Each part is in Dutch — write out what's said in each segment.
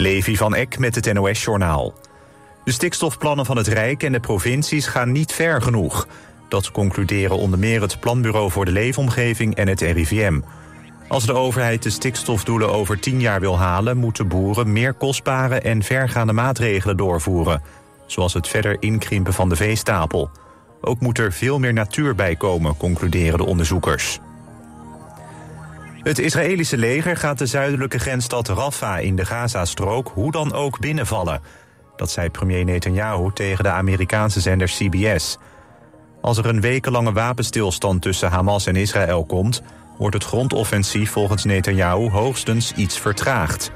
Levi van Eck met het NOS-journaal. De stikstofplannen van het Rijk en de provincies gaan niet ver genoeg. Dat concluderen onder meer het Planbureau voor de Leefomgeving en het RIVM. Als de overheid de stikstofdoelen over tien jaar wil halen... moeten boeren meer kostbare en vergaande maatregelen doorvoeren. Zoals het verder inkrimpen van de veestapel. Ook moet er veel meer natuur bij komen, concluderen de onderzoekers. Het Israëlische leger gaat de zuidelijke grensstad Rafah in de Gazastrook hoe dan ook binnenvallen. Dat zei premier Netanyahu tegen de Amerikaanse zender CBS. Als er een wekenlange wapenstilstand tussen Hamas en Israël komt... wordt het grondoffensief volgens Netanyahu hoogstens iets vertraagd.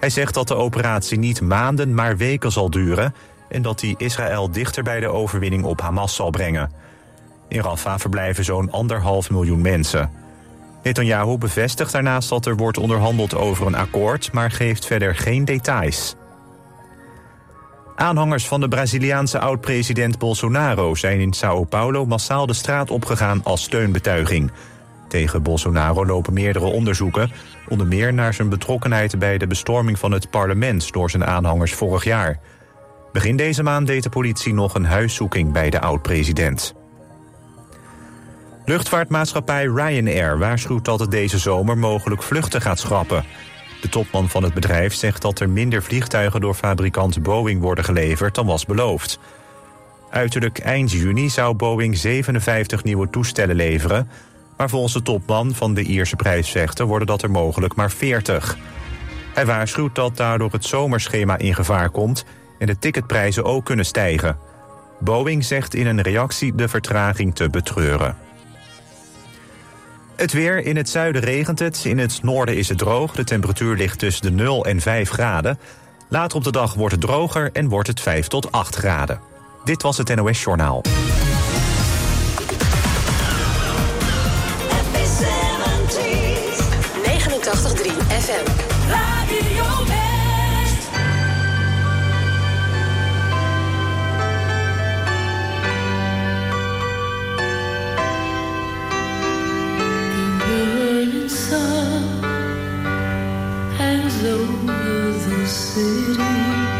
Hij zegt dat de operatie niet maanden, maar weken zal duren... en dat hij Israël dichter bij de overwinning op Hamas zal brengen. In Rafah verblijven zo'n anderhalf miljoen mensen... Netanyahu bevestigt daarnaast dat er wordt onderhandeld over een akkoord... maar geeft verder geen details. Aanhangers van de Braziliaanse oud-president Bolsonaro... zijn in Sao Paulo massaal de straat opgegaan als steunbetuiging. Tegen Bolsonaro lopen meerdere onderzoeken... onder meer naar zijn betrokkenheid bij de bestorming van het parlement... door zijn aanhangers vorig jaar. Begin deze maand deed de politie nog een huiszoeking bij de oud-president. Luchtvaartmaatschappij Ryanair waarschuwt dat het deze zomer mogelijk vluchten gaat schrappen. De topman van het bedrijf zegt dat er minder vliegtuigen door fabrikant Boeing worden geleverd dan was beloofd. Uiterlijk eind juni zou Boeing 57 nieuwe toestellen leveren, maar volgens de topman van de Ierse prijsvechter worden dat er mogelijk maar 40. Hij waarschuwt dat daardoor het zomerschema in gevaar komt en de ticketprijzen ook kunnen stijgen. Boeing zegt in een reactie de vertraging te betreuren. Het weer. In het zuiden regent het. In het noorden is het droog. De temperatuur ligt tussen de 0 en 5 graden. Later op de dag wordt het droger en wordt het 5 tot 8 graden. Dit was het NOS Journaal. FM. hangs over the city.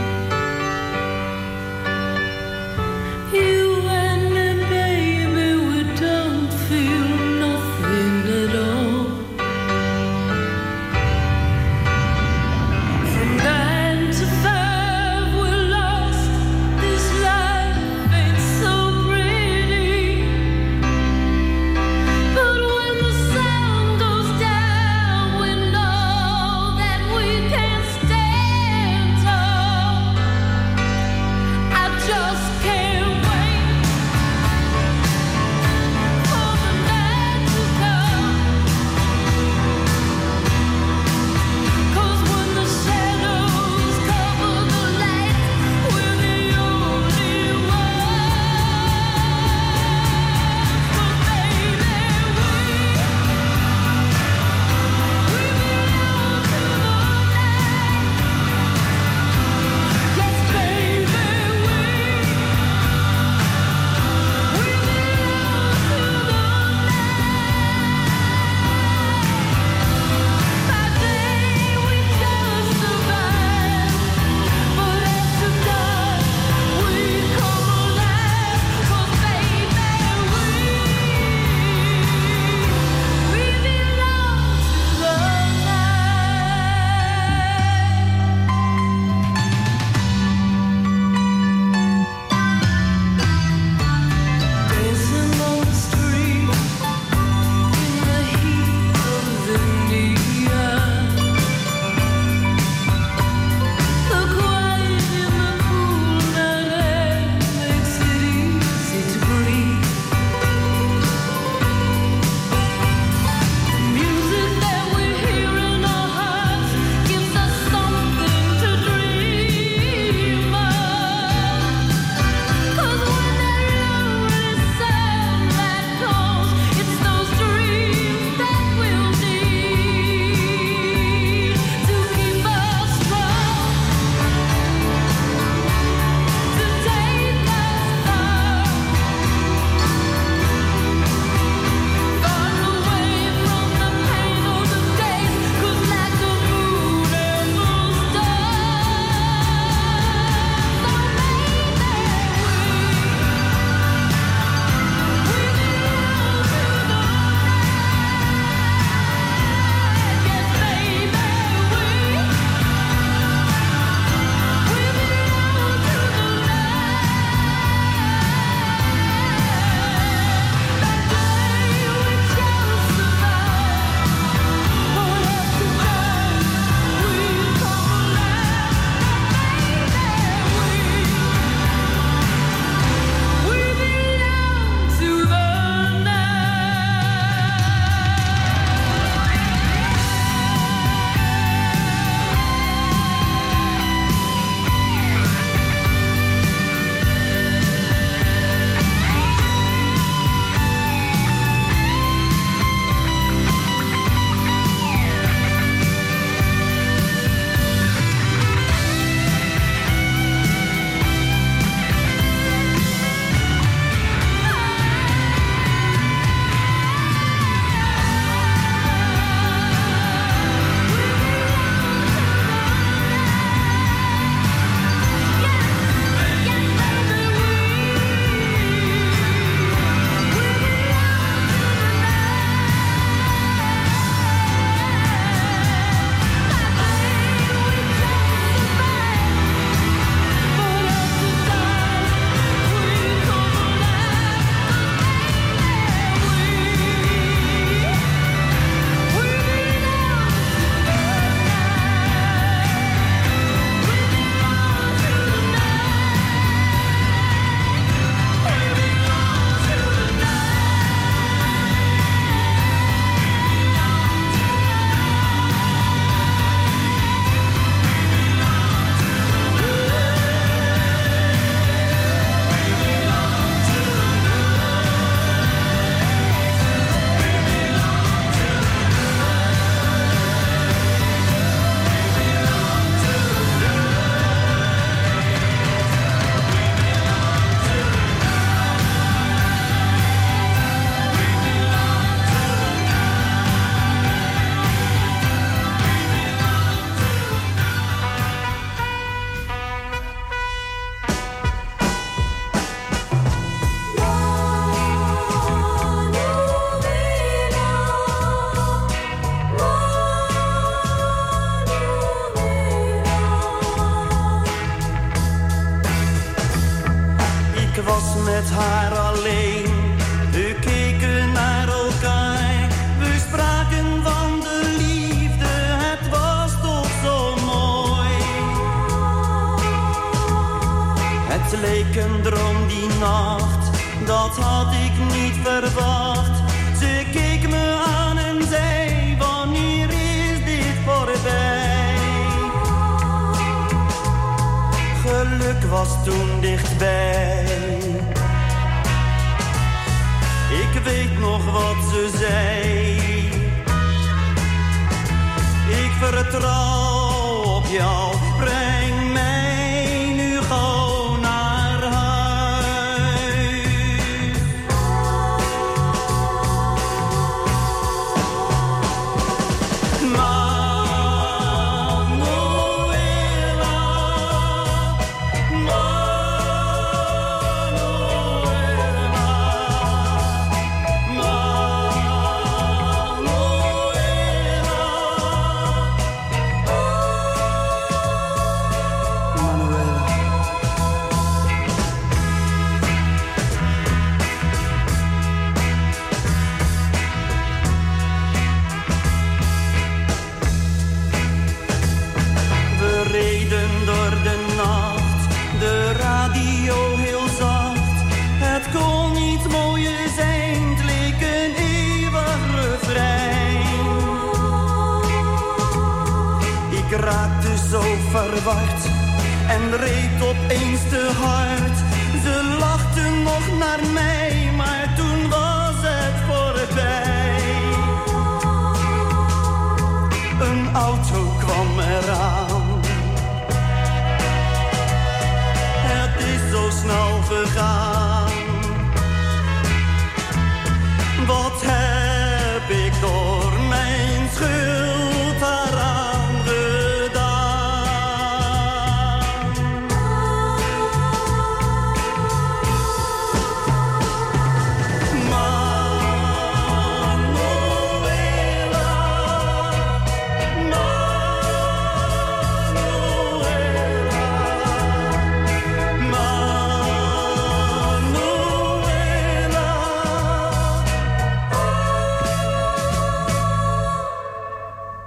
En reed opeens te hard. Ze lachten nog naar mij, maar toen was het voorbij.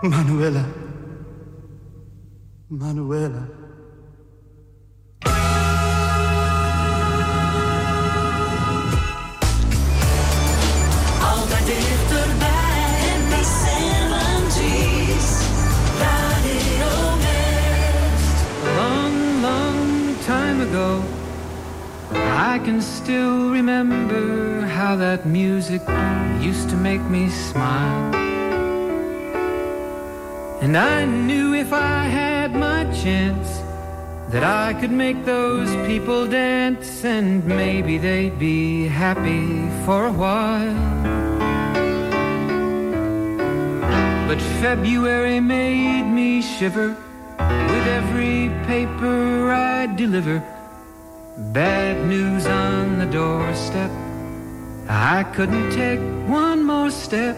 Manuela. Manuela. Altijd dichterbij en die 70's. Radio West. long, long time ago. I can still remember how that music used to make me smile. And I knew if I had my chance that I could make those people dance and maybe they'd be happy for a while. But February made me shiver with every paper I deliver. Bad news on the doorstep. I couldn't take one more step.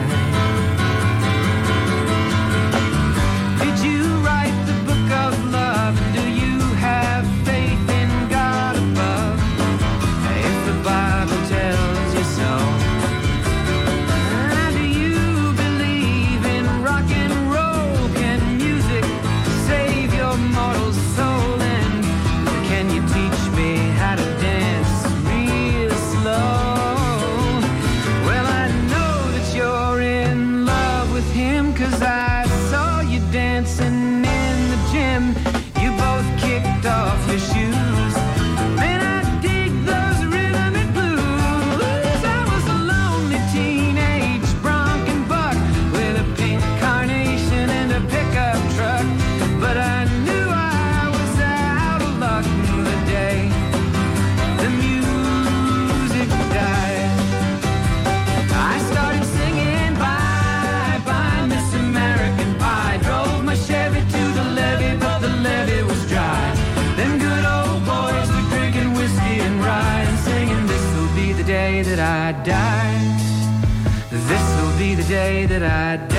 That I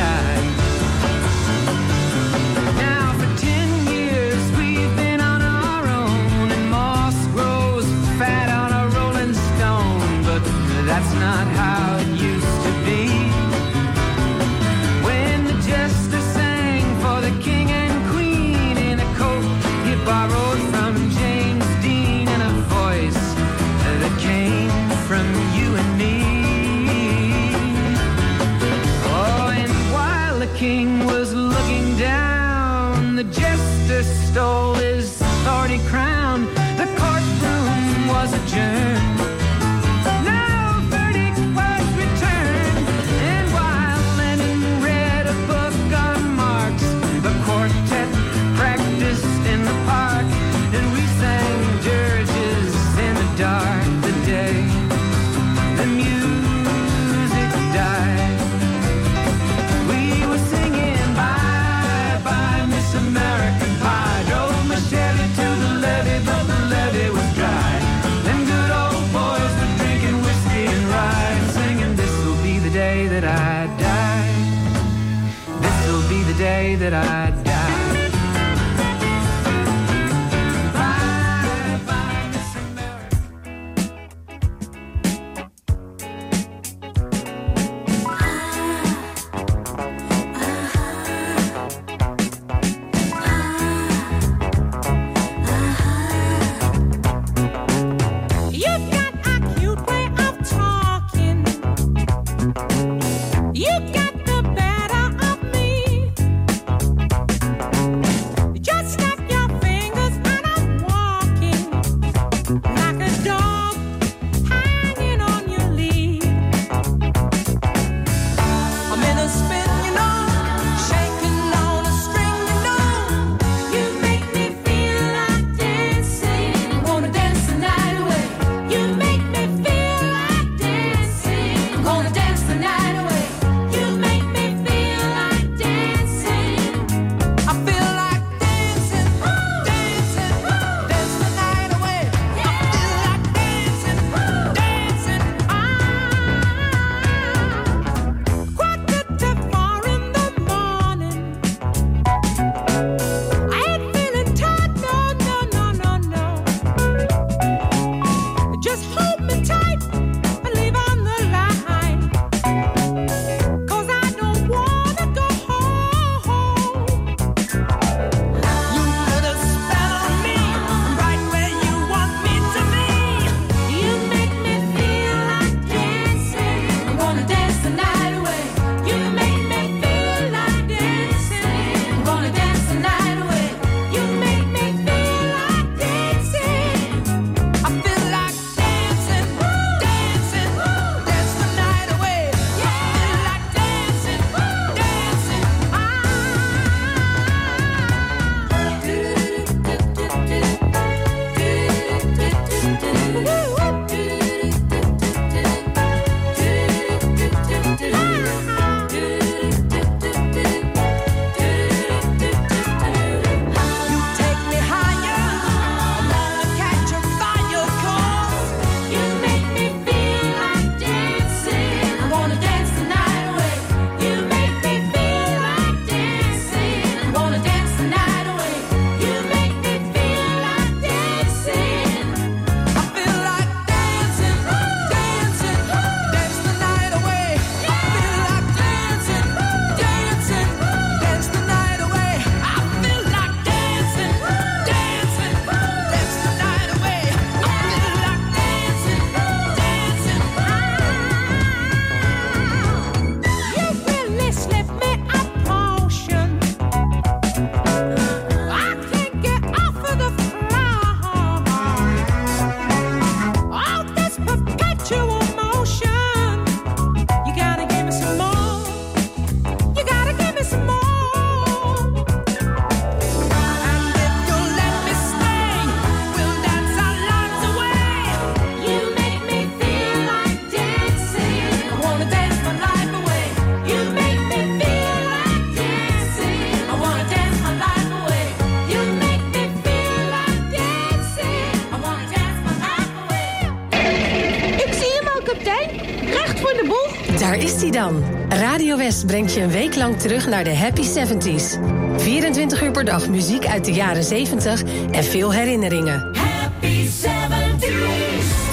West brengt je een week lang terug naar de Happy 70s. 24 uur per dag muziek uit de jaren 70 en veel herinneringen. Happy 70s.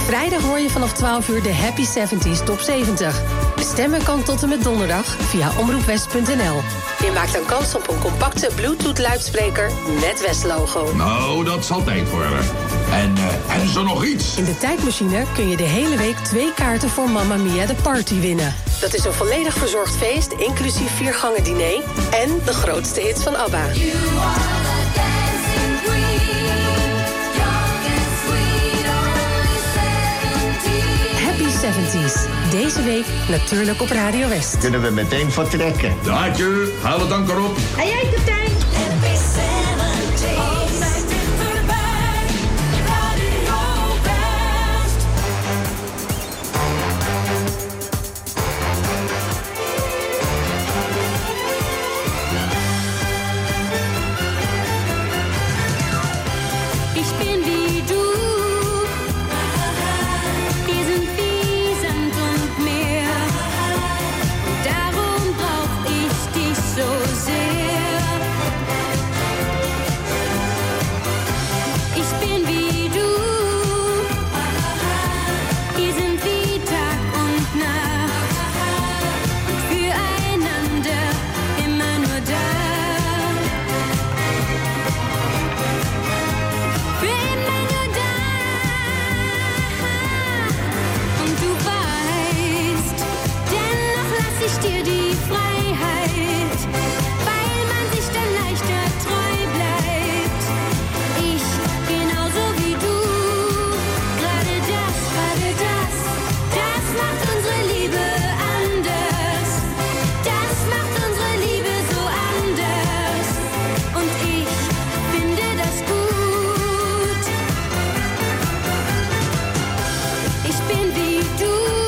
Vrijdag hoor je vanaf 12 uur de Happy 70s Top 70. Stemmen kan tot en met donderdag via omroepwest.nl. Je maakt dan kans op een compacte Bluetooth-luidspreker met West-logo. Nou, dat zal tijd worden. En, eh, is er nog iets? In de tijdmachine kun je de hele week twee kaarten voor Mamma Mia de Party winnen. Dat is een volledig verzorgd feest, inclusief vier gangen diner... en de grootste hits van ABBA. 70s. Happy 70s. Deze week natuurlijk op Radio West. Kunnen we meteen vertrekken? Daadje, haal het anker op. En jij, kapitein? do.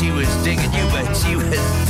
she was digging you, but she was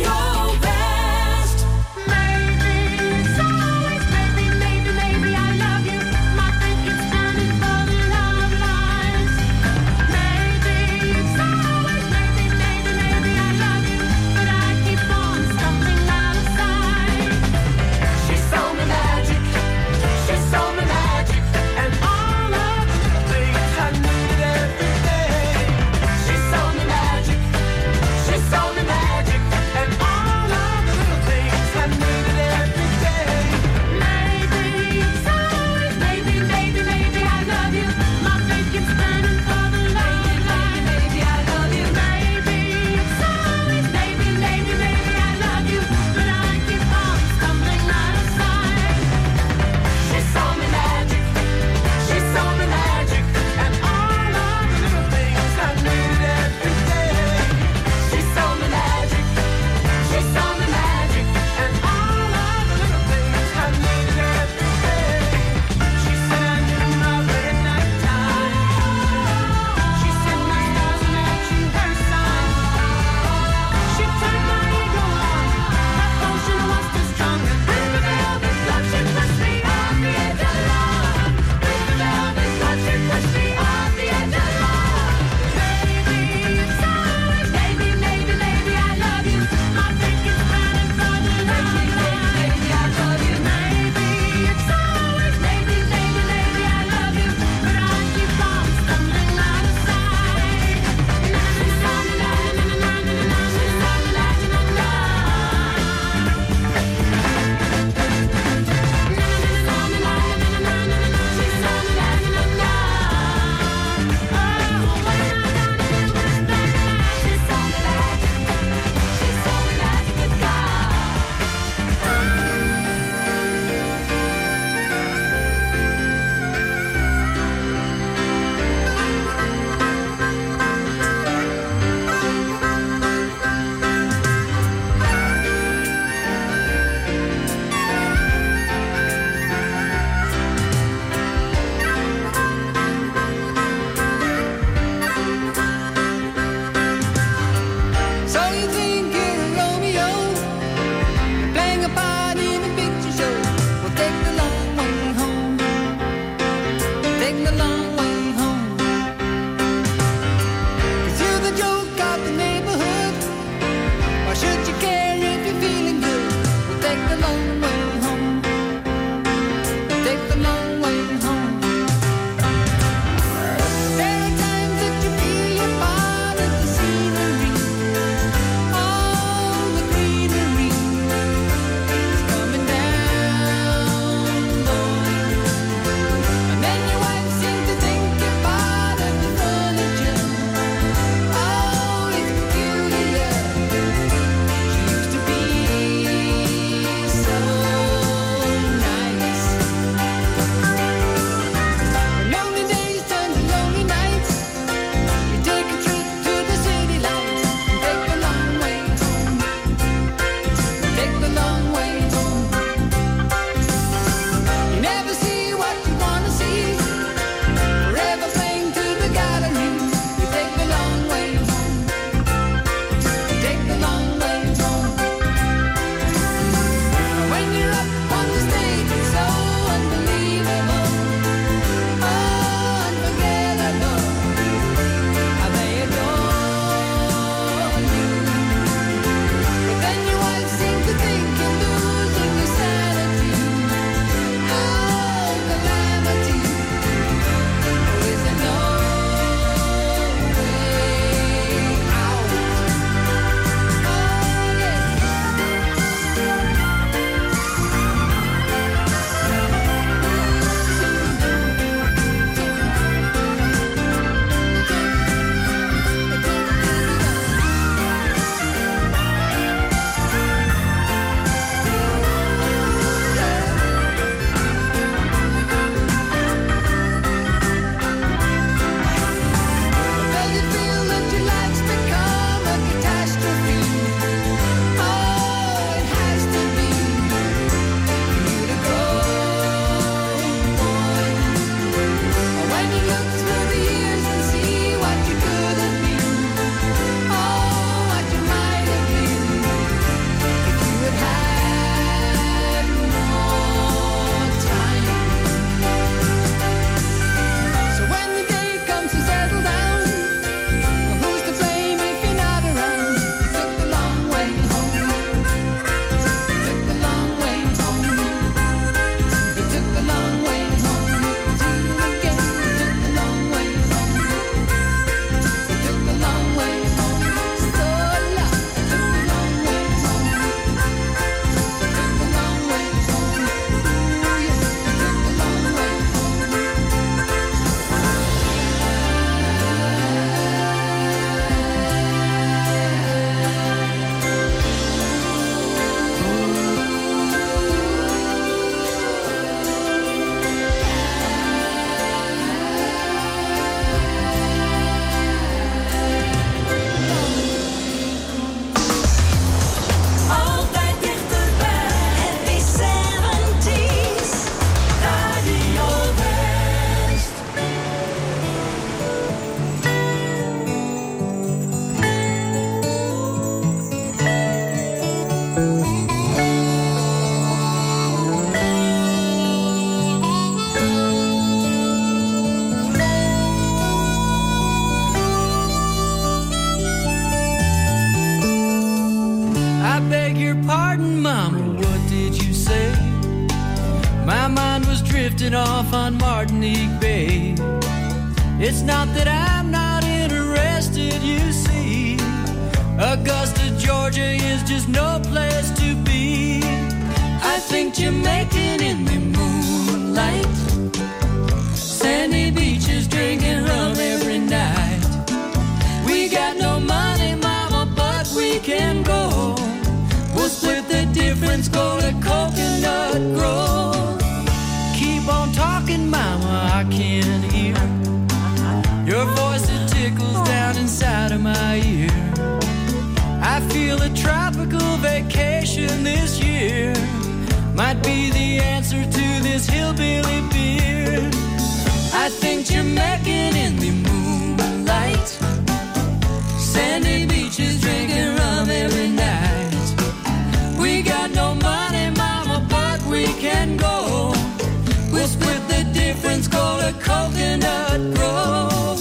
blood grow.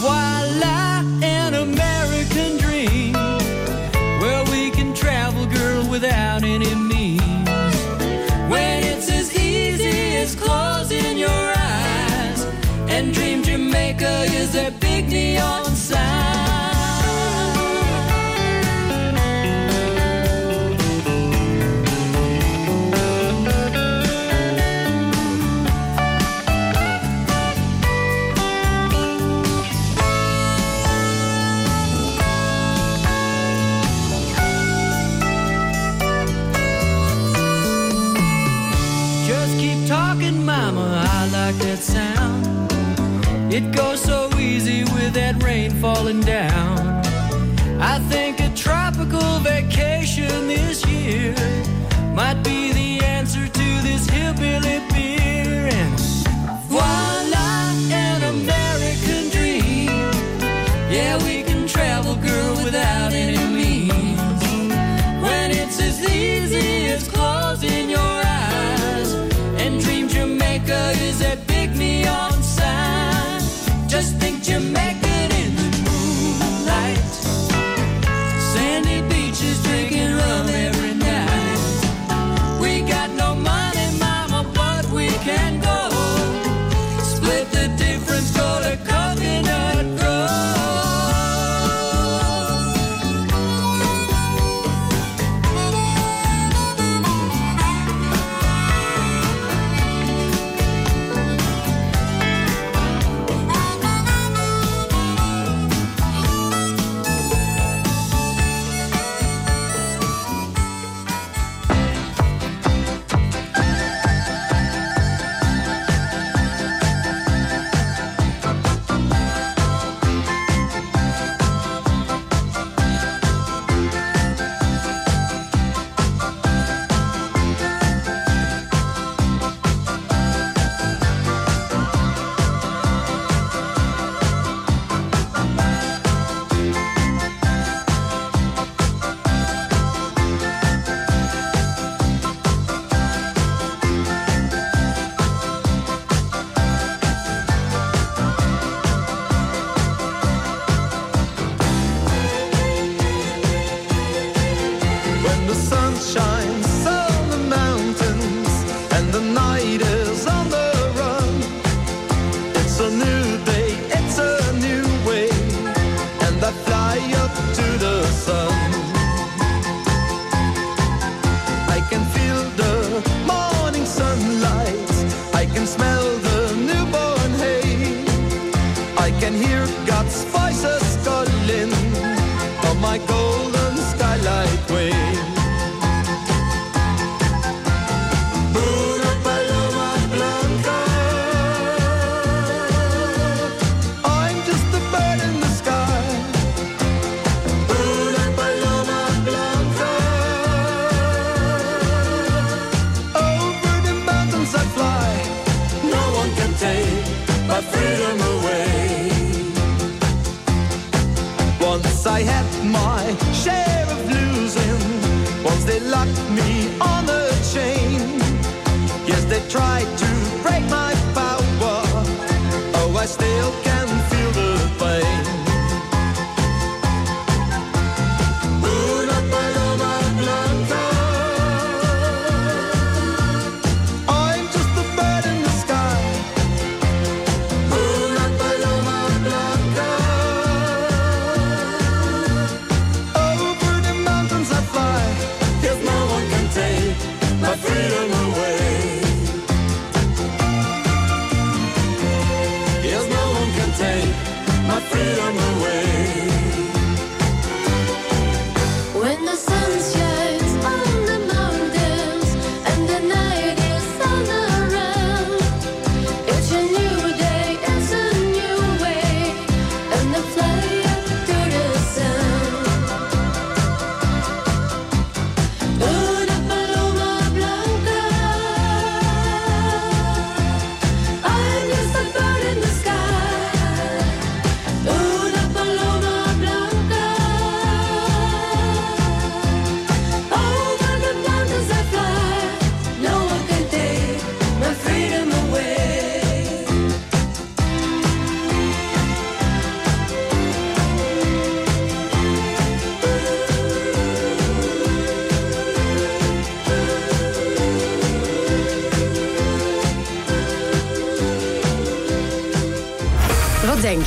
Voila, an American dream. Well, we can travel, girl, without any means. When it's as easy as closing your eyes and dream Jamaica is a big neon sign. It goes so easy with that rain falling down. still can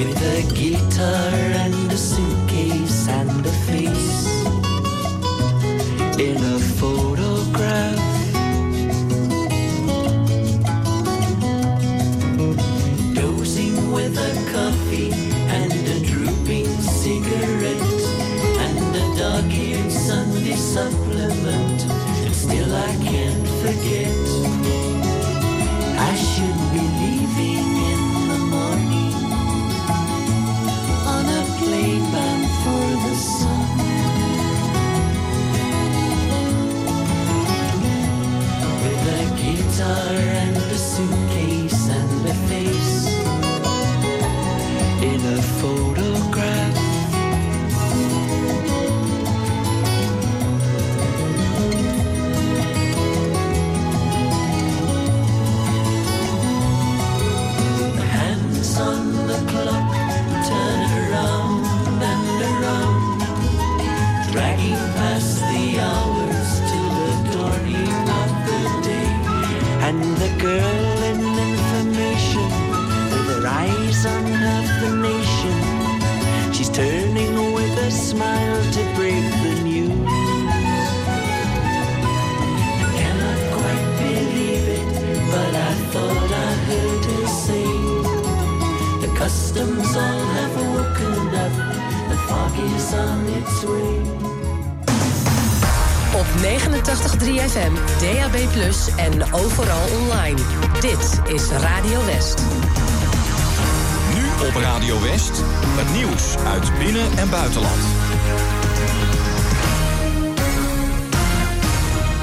With a guitar